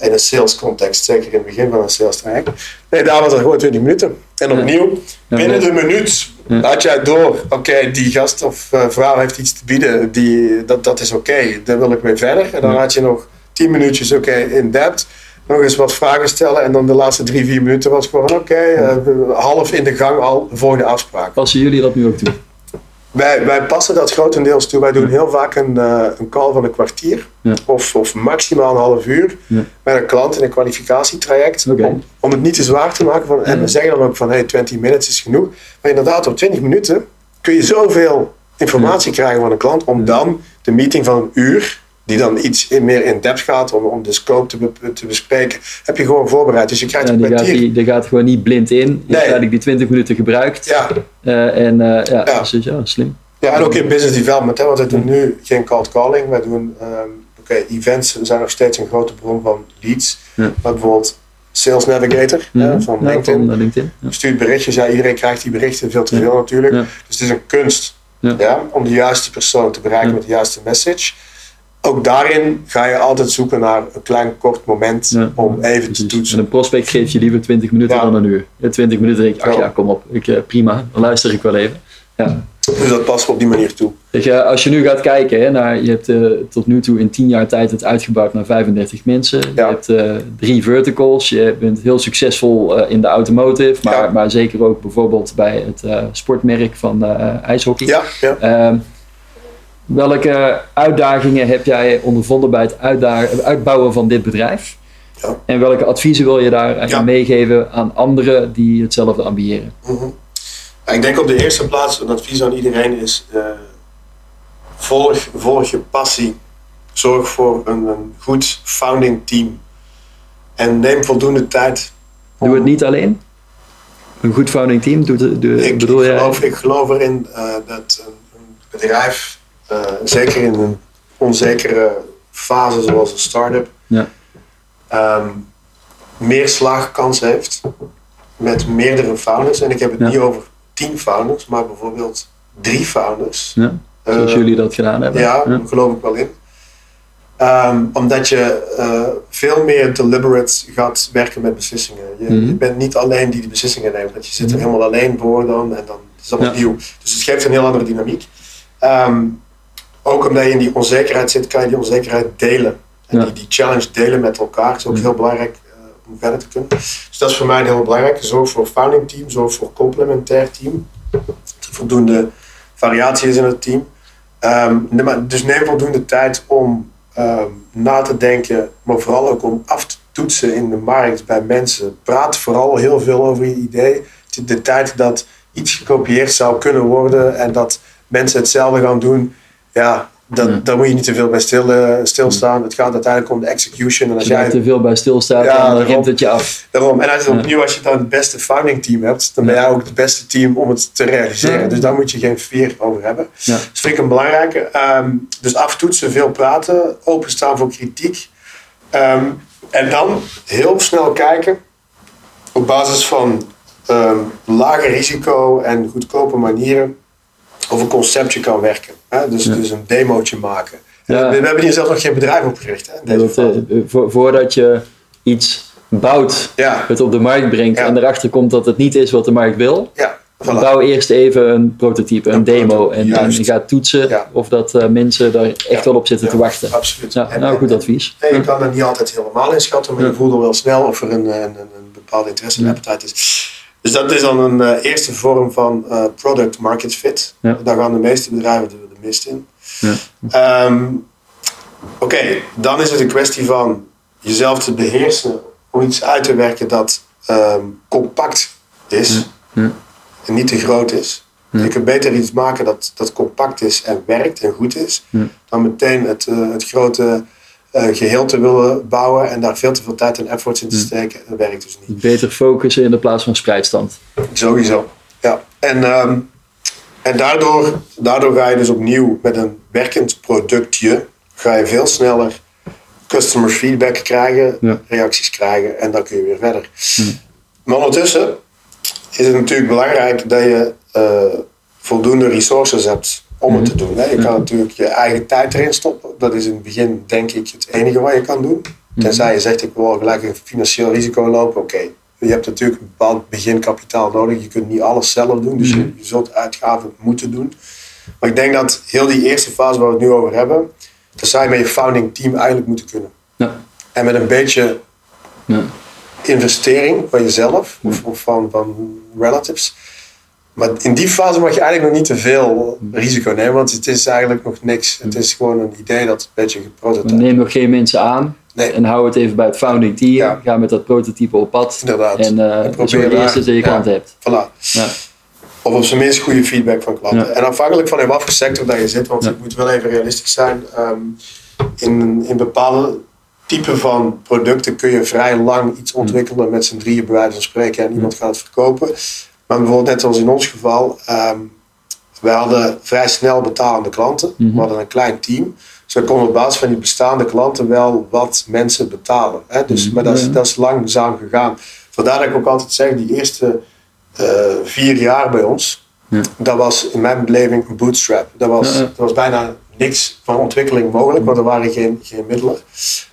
In een sales context, zeker in het begin van een sales traject. Nee, daar was het gewoon 20 minuten. En opnieuw, binnen de minuut had jij door, oké, die gast of eh, vrouw heeft iets te bieden, die, dat, dat is oké, daar wil ik mee verder. En dan had je nog 10 minuutjes, oké, in depth. Nog eens wat vragen stellen en dan de laatste drie, vier minuten was gewoon oké, eh, half in de gang al, de volgende afspraak. Passen jullie dat nu ook toe? Wij, wij passen dat grotendeels toe. Wij doen heel vaak een, eh, een call van een kwartier Ja. of, of maximaal een half uur Ja. met een klant in een kwalificatietraject. Om, om het niet te zwaar te maken. Van, en we zeggen dan ook van hey, 20 minutes is genoeg. Maar inderdaad, op 20 minuten kun je zoveel informatie krijgen van een klant om dan de meeting van een uur, die dan iets meer in depth gaat om, om de scope te, be- te bespreken, heb je gewoon voorbereid. Dus je krijgt Ja, een die, gaat, die, die gaat gewoon niet blind in. Je Nee. eigenlijk die 20 minuten gebruikt. Ja, Eh, en eh, ja, Ja. Dus, ja, slim. Ja, en ook in business development, hè, want we doen nu geen cold calling. Wij doen, ehm, oké, events zijn nog steeds een grote bron van leads. Ja. Maar bijvoorbeeld Sales Navigator hè, Mhm. van Ja, LinkedIn. van, eh, LinkedIn. Ja. Stuurt berichtjes, ja, iedereen krijgt die berichten, veel te veel natuurlijk. Ja. Dus het is een kunst Ja. om de juiste persoon te bereiken met de juiste message. Ook daarin ga je altijd zoeken naar een klein kort moment Ja. om even te. En toetsen. een prospect geeft je liever 20 minuten Ja. dan een uur. In 20 minuten denk ik, ach Ja. kom op, ik, eh, prima, dan luister ik wel even. Ja. Dus dat past op die manier toe. Eh, als je nu gaat kijken, hè, naar, je hebt eh, tot nu toe in 10 jaar tijd het uitgebouwd naar 35 mensen. Je hebt drie verticals, je bent heel succesvol in de automotive, maar, maar zeker ook bijvoorbeeld bij het sportmerk van ijshockey. Ja, ja. Ehm, welke uitdagingen heb jij ondervonden bij het uitbouwen van dit bedrijf? Ja. En welke adviezen wil je daar Ja. meegeven aan anderen die hetzelfde ambiëren? Mhm. Ik denk op de eerste plaats, een advies aan iedereen is: eh, volg, volg je passie. Zorg voor een, een goed founding team. En neem voldoende tijd. om- Doe het niet alleen. Een goed founding team, doet, het- doe, Ik, bedoel ik, jij? geloof, ik geloof erin eh, dat een, een bedrijf, zeker in een onzekere fase zoals een start-up, Ja. ehm, meer slaagkans heeft met meerdere founders. En ik heb het Ja. niet over tien founders, maar bijvoorbeeld drie founders. Ja, zoals Eh, jullie dat gedaan hebben. ja, daar geloof ik wel in. Ehm, omdat je eh, veel meer deliberate gaat werken met beslissingen. Je, Mhm. je bent niet alleen die die beslissingen neemt. Want je zit er Mhm. helemaal alleen voor dan. En dan is allemaal Ja. nieuw. Dus het geeft een heel andere dynamiek. Ehm, ook omdat je in die onzekerheid zit, kan je die onzekerheid delen. En Ja. die, die challenge delen met elkaar is ook Ja. heel belangrijk eh, om verder te kunnen. Dus dat is voor mij een heel belangrijk. Zorg voor founding team, zorg voor complementair team. Dat er voldoende variatie is in het team. Maar dus neem voldoende tijd om ehm, na te denken, maar vooral ook om af te toetsen in de markt bij mensen. Praat vooral heel veel over je idee. De, de tijd dat iets gekopieerd zou kunnen worden en dat mensen hetzelfde gaan doen, ja, dat, Ja. daar moet je niet te veel bij stil, eh, stilstaan. Het gaat uiteindelijk om de execution. En als je jij te veel bij stilstaat, Ja, dan remt het je af. Daarom. En als, Ja. opnieuw, als je dan het beste founding team hebt, dan ben jij ook het beste team om het te realiseren. Dus daar moet je geen fear over hebben. Dat vind ik een belangrijke. Ehm, dus aftoetsen, veel praten, openstaan voor kritiek. Ehm, en dan heel snel kijken op basis van ehm lage risico en goedkope manieren of een conceptje kan werken. Hè? Dus, Ja. dus een demootje maken. Ja. We, we hebben hier zelf nog geen bedrijf opgericht. Hè, Dat, eh, vo- voordat je iets bouwt, het op de markt brengt en erachter komt dat het niet is wat de markt wil, ja, voilà. bouw eerst even een prototype, een, Een demo prototype, en, je gaat toetsen Ja. of dat eh, mensen daar echt Ja. wel op zitten te wachten. Absoluut. En- nou, goed advies. Je kan er niet altijd helemaal inschatten, maar je voelt al wel snel of er een, een, een, bepaalde interesse en Ja. appetite is. Dus dat is dan een eh, eerste vorm van product market fit. Daar gaan de meeste bedrijven de mist in. Ja. Ehm, Oké, dan is het een kwestie van jezelf te beheersen om iets uit te werken dat ehm, compact is Ja. Ja. en niet te groot is. Je kunt beter iets maken dat, dat compact is en werkt en goed is, dan meteen het, eh, het grote eh, geheel te willen bouwen en daar veel te veel tijd en efforts in te steken. Dat werkt dus niet. Beter focussen in de plaats van spreidstand. Sowieso. Ja. En, ehm, en daardoor, daardoor ga je dus opnieuw met een werkend productje, ga je veel sneller customer feedback krijgen, Ja. reacties krijgen en dan kun je weer verder. Maar ondertussen is het natuurlijk belangrijk dat je eh, voldoende resources hebt om het te doen. Hè. Je kan natuurlijk je eigen tijd erin stoppen. Dat is in het begin denk ik het enige wat je kan doen. Tenzij je zegt ik wil gelijk een financieel risico lopen. Oké, je hebt natuurlijk een bepaald beginkapitaal nodig. Je kunt niet alles zelf doen. Dus je, je zult uitgaven moeten doen. Maar ik denk dat heel die eerste fase waar we het nu over hebben. Dat zou je met je founding team eigenlijk moeten kunnen. Ja. En met een beetje Ja. investering van jezelf of, of van, van relatives. Maar in die fase mag je eigenlijk nog niet te veel risico nemen, want het is eigenlijk nog niks. Het is gewoon een idee dat een beetje geprototyped Neem nog geen mensen aan Nee. en hou het even bij het founding team. Ja. Ga met dat prototype op pad. Inderdaad. En, eh En probeer zorg daar- eerst dat je klant hebt. Voilà. Ja. Of op zijn minst goede feedback van klanten. En afhankelijk van in wat voor sector dat je zit, want ik moet wel even realistisch zijn. ehm, in, in bepaalde typen van producten kun je vrij lang iets ontwikkelen met z'n drieën bij wijze van spreken en iemand gaat het verkopen. Maar bijvoorbeeld net zoals in ons geval, ehm we hadden vrij snel betalende klanten. Mhm. We hadden een klein team. We konden op basis van die bestaande klanten wel wat mensen betalen. Hè? Dus, Mhm. Maar dat is, dat is langzaam gegaan. Vandaar dat ik ook altijd zeg, die eerste eh, vier jaar bij ons, Ja. dat was in mijn beleving een bootstrap. Dat was, Ja, dat was bijna niks van ontwikkeling mogelijk, want er waren geen, geen middelen.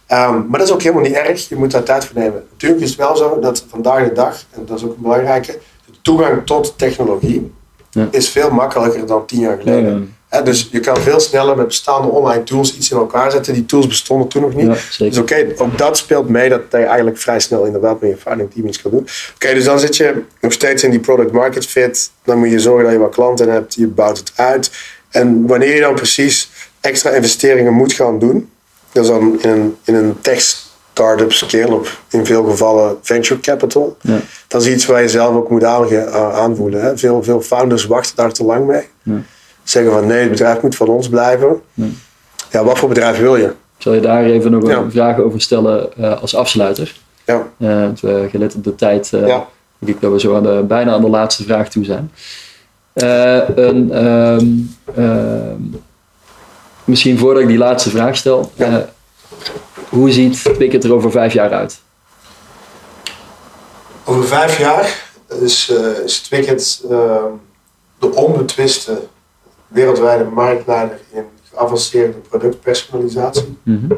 Ehm, maar dat is ook helemaal niet erg, je moet daar tijd voor nemen. Natuurlijk is het wel zo dat vandaag de dag, en dat is ook een belangrijke, de toegang tot technologie Ja. is veel makkelijker dan tien jaar geleden. Dus je kan veel sneller met bestaande online tools iets in elkaar zetten. Die tools bestonden toen nog niet. Ja, Dus oké, ook dat speelt mee dat je eigenlijk vrij snel inderdaad met je founding team iets kan doen. Oké, dus dan zit je nog steeds in die product market fit. Dan moet je zorgen dat je wat klanten hebt. Je bouwt het uit. En wanneer je dan precies extra investeringen moet gaan doen, dat is dan in een, in een tech startup scale-up, in veel gevallen venture capital. Ja. Dat is iets waar je zelf ook moet aanvoelen. Hè. Veel, veel founders wachten daar te lang mee. Ja. Zeggen van nee, het bedrijf moet van ons blijven. Ja. Ja, wat voor bedrijf wil je? Zal je daar even nog Ja. een vraag over stellen eh, als afsluiter? Ja. Eh, want we gelet op de tijd, eh Ja. denk ik dat we zo aan de, bijna aan de laatste vraag toe zijn. Eh, een, ehm, ehm, misschien voordat ik die laatste vraag stel, Ja. eh, hoe ziet Pickett er over vijf jaar uit? Over vijf jaar is, eh is Twicket eh, de onbetwiste wereldwijde marktleider in geavanceerde productpersonalisatie. Mhm.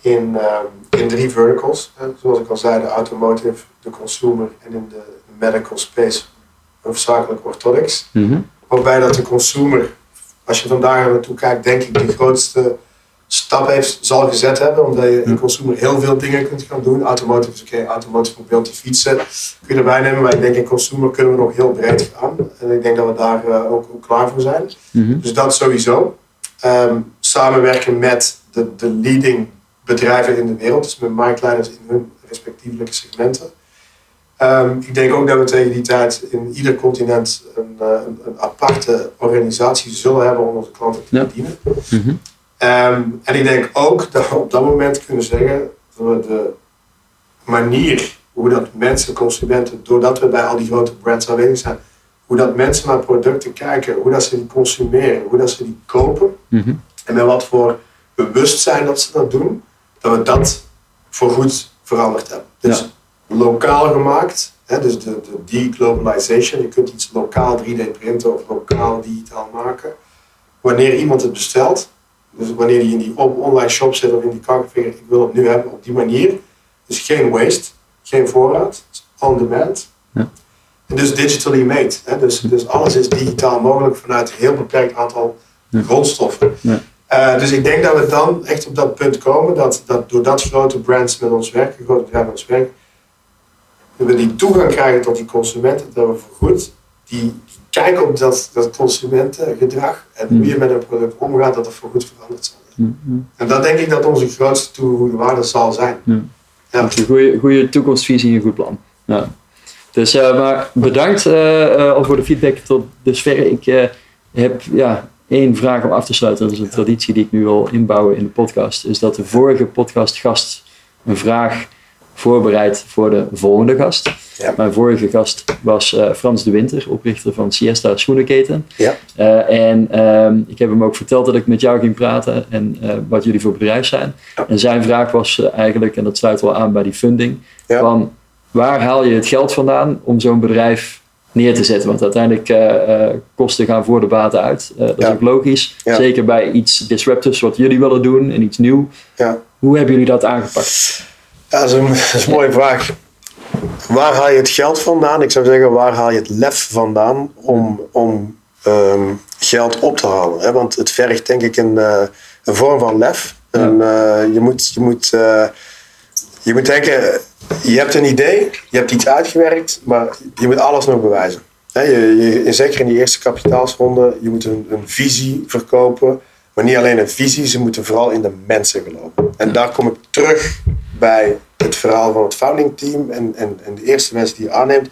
In, eh, in drie verticals. hè. zoals ik al zei, de automotive, de consumer en in de medical space. hoofdzakelijk orthotics. Mhm. Waarbij dat de consumer, als je vandaag naartoe kijkt, denk ik de grootste stap heeft, zal gezet hebben. Omdat je in consumer heel veel dingen kunt gaan doen. Automotive is oké, automotive voorbeeld, die fietsen kun je erbij nemen. Maar ik denk in consumer kunnen we nog heel breed gaan. En ik denk dat we daar eh, ook, ook klaar voor zijn. Mhm. Dus dat sowieso. Ehm, samenwerken met de, de leading bedrijven in de wereld, dus met marktleiders in hun respectievelijke segmenten. Ehm, ik denk ook dat we tegen die tijd in ieder continent een, eh, een, een aparte organisatie zullen hebben om onze klanten te Ja. bedienen. Mhm. Ehm, en ik denk ook dat we op dat moment kunnen zeggen dat we de manier hoe dat mensen, consumenten, doordat we bij al die grote brands aanwezig zijn, hoe dat mensen naar producten kijken, hoe dat ze die consumeren, hoe dat ze die kopen Mhm. en met wat voor bewustzijn dat ze dat doen, dat we dat voorgoed veranderd hebben. Dus lokaal gemaakt, hè, dus de, de deglobalization, je kunt iets lokaal 3D printen of lokaal digitaal maken. Wanneer iemand het bestelt, dus wanneer die in die op- online shop zit of in die kakkenvinger, ik wil het nu hebben op die manier. Dus geen waste, geen voorraad, on demand. Ja. En dus digitally made. Hè? Dus, dus alles is digitaal mogelijk vanuit een heel beperkt aantal Ja. grondstoffen. Ja. Eh, dus ik denk dat we dan echt op dat punt komen dat, dat doordat grote brands met ons werken, grote bedrijven met ons werken, dat we die toegang krijgen tot die consumenten, dat we voorgoed die, kijken op dat, dat consumentengedrag en hoe je met een product omgaat, dat dat voorgoed veranderd zal worden. Mhm. En dat denk ik dat onze grootste toegevoegde waarde zal zijn. Ja. Ja. Dat is een goede, goede toekomstvisie en een goed plan. Ja. Dus, eh, maar bedankt eh, eh, al voor de feedback tot dusver. Ik heb ja, één vraag om af te sluiten. Dat is een traditie die ik nu wil inbouwen in de podcast. Is dat de vorige podcastgast een vraag voorbereidt voor de volgende gast. Ja. Mijn vorige gast was eh, Frans de Winter, oprichter van Siesta Schoenenketen. Ja. Eh, en ehm, ik heb hem ook verteld dat ik met jou ging praten en eh, wat jullie voor bedrijf zijn. Ja. En zijn vraag was eigenlijk, en dat sluit wel aan bij die funding, van waar haal je het geld vandaan om zo'n bedrijf neer te zetten? Want uiteindelijk kosten gaan voor de baten uit. Dat is ook logisch. Zeker bij iets disruptives wat jullie willen doen en iets nieuw. Ja. Hoe hebben jullie dat aangepakt? Ja, dat is, een, dat is een mooie vraag. Waar haal je het geld vandaan? Ik zou zeggen, waar haal je het lef vandaan om, om ehm, geld op te halen? Hè? Want het vergt denk ik een, eh, een vorm van lef. Ja. En, eh, je, moet, je, moet, eh, je moet denken, je hebt een idee, je hebt iets uitgewerkt, maar je moet alles nog bewijzen. Hè, je, je, zeker in die eerste kapitaalsronde, je moet een, een visie verkopen. Maar niet alleen een visie, ze moeten vooral in de mensen geloven. En daar kom ik terug bij het verhaal van het founding team en, en, en de eerste mensen die je aanneemt.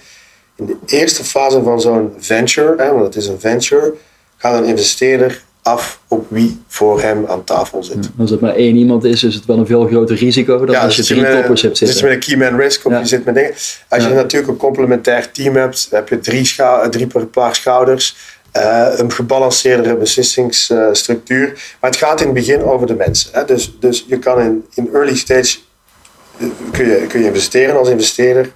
In de eerste fase van zo'n venture, hè, want het is een venture, gaat een investeerder af op wie voor hem aan tafel zit. Als het maar één iemand is, is het wel een veel groter risico dan als je zit drie met- toppers hebt zit zitten. met een key man risk of Ja. je zit met dingen. Als je Ja. natuurlijk een complementair team hebt, heb je drie, schou- drie per paar schouders. eh, een gebalanceerdere beslissingsstructuur. maar het gaat in het begin over de mensen. Hè? Dus, dus je kan in, in early stage kun je, kun je investeren als investeerder.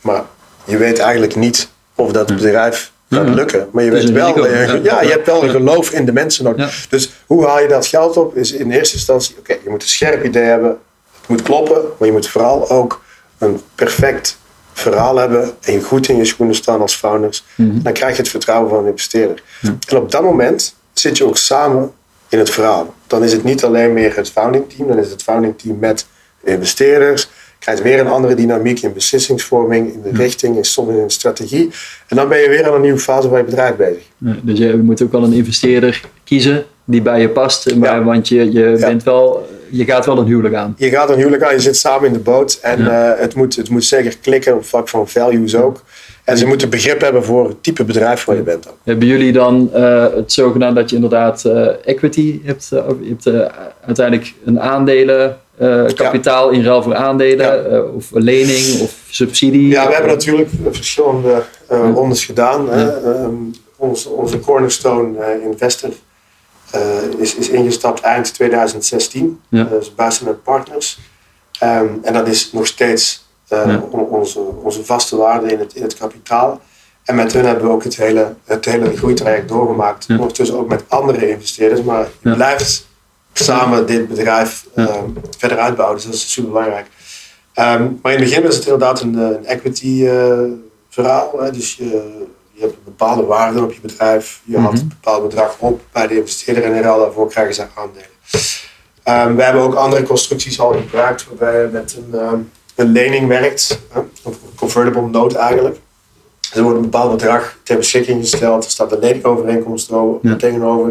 Maar je weet eigenlijk niet of dat bedrijf gaat Ja. lukken. Maar je weet wel, je- Ja. je hebt wel een geloof in de mensen nodig. Dus hoe haal je dat geld op? Is in eerste instantie, oké, je moet een scherp idee hebben. Het moet kloppen, maar je moet vooral ook een perfect verhaal hebben en goed in je schoenen staan als founders. Mhm. Dan krijg je het vertrouwen van een investeerder. En op dat moment zit je ook samen in het verhaal. Dan is het niet alleen meer het founding team, dan is het founding team met de investeerders. Je krijgt weer een andere dynamiek in beslissingsvorming, in de richting, in soms in strategie. En dan ben je weer aan een nieuwe fase van je bedrijf bezig. Ja, dus je moet ook wel een investeerder kiezen die bij je past. Maar, Ja. Want je, je, bent wel, je gaat wel een huwelijk aan. je gaat een huwelijk aan, je zit samen in de boot en eh, het, moet, het moet zeker klikken op vlak van values ook. En ze moeten begrip hebben voor het type bedrijf waar je bent ook. Hebben jullie dan eh, het zo gedaan dat je inderdaad eh, equity hebt? of je hebt uiteindelijk een aandelen, eh, kapitaal in ruil voor aandelen, Ja. eh, of lening of subsidie? Ja, we hebben natuurlijk verschillende eh, Ja. rondes gedaan. Ehm, onze, cornerstone investor is, is ingestapt eind 2016. Ja. Is Basement Partners. Ehm, en dat is nog steeds on- onze, onze vaste waarde in het, in het kapitaal. En met hun hebben we ook het hele, het hele groeitraject doorgemaakt. Ondertussen ook met andere investeerders. Maar Ja. blijft samen dit bedrijf Ja. ehm, verder uitbouwen. Dus dat is super belangrijk. Ehm, maar in het begin is het inderdaad een, eh, een equity eh, verhaal. Hè? Dus je, je hebt een bepaalde waarden op je bedrijf. Je had Mhm. een bepaald bedrag op bij de investeerder en in ruil daarvoor krijgen ze aandelen. Ehm, we hebben ook andere constructies al gebruikt waarbij je met een, een lening werkt, hè, of een convertible note eigenlijk. Er wordt een bepaald bedrag ter beschikking gesteld, er staat een leningovereenkomst Ja. tegenover.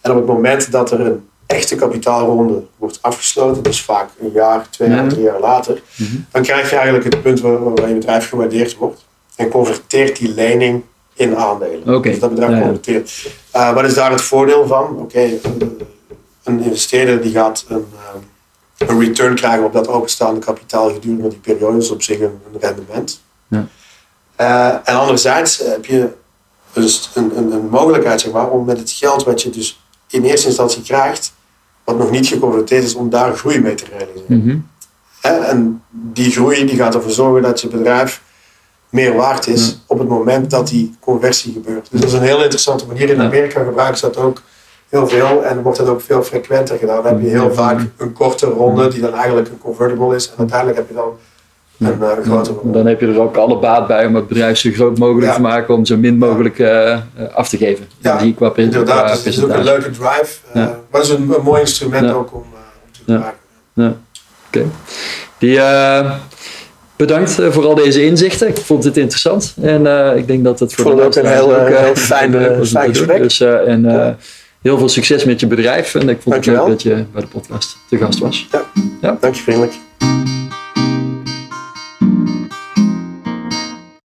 En op het moment dat er een echte kapitaalronde wordt afgesloten, dus vaak een jaar, twee jaar, Ja. drie jaar later, Mhm. dan krijg je eigenlijk het punt waar, waar je bedrijf gewaardeerd wordt en converteert die lening in aandelen. Oké. Dus dat Ja, ja. converteert. Eh, wat is daar het voordeel van? Oké, een- een investeerder die gaat een, eh, een return krijgen op dat openstaande kapitaal gedurende die periode, dus op zich een, een rendement. Ja. Eh, en anderzijds heb je dus een, een, een mogelijkheid zeg maar, om met het geld wat je dus in eerste instantie krijgt, wat nog niet geconverteerd is, om daar groei mee te realiseren. Mhm. En die groei die gaat ervoor zorgen dat je bedrijf meer waard is Ja. op het moment dat die conversie gebeurt. Dus dat is een heel interessante manier. In. Amerika gebruiken ze dat ook heel veel en wordt dat ook veel frequenter gedaan. Dan heb je heel Ja. vaak een korte ronde die dan eigenlijk een convertible is en uiteindelijk heb je dan een eh, grotere ronde. Dan heb je er ook alle baat bij om het bedrijf zo groot mogelijk Ja. te maken om zo min mogelijk eh, eh, af te geven. Ja, Die qua, Inderdaad, qua dus het is ook een leuke drive. eh, Ja. Maar het is een, een mooi instrument Ja. ook om, eh, om te Ja. gebruiken. Oké. Die, eh, bedankt eh, voor al deze inzichten. Ik vond het interessant. En eh, ik denk dat het voor vond de ook een heel, ook, eh, eh, heel fijn, eh, gesprek. Dus, eh, en eh, Ja. heel veel succes met je bedrijf. En ik vond het leuk dat je bij de podcast te gast was. Dank je vriendelijk.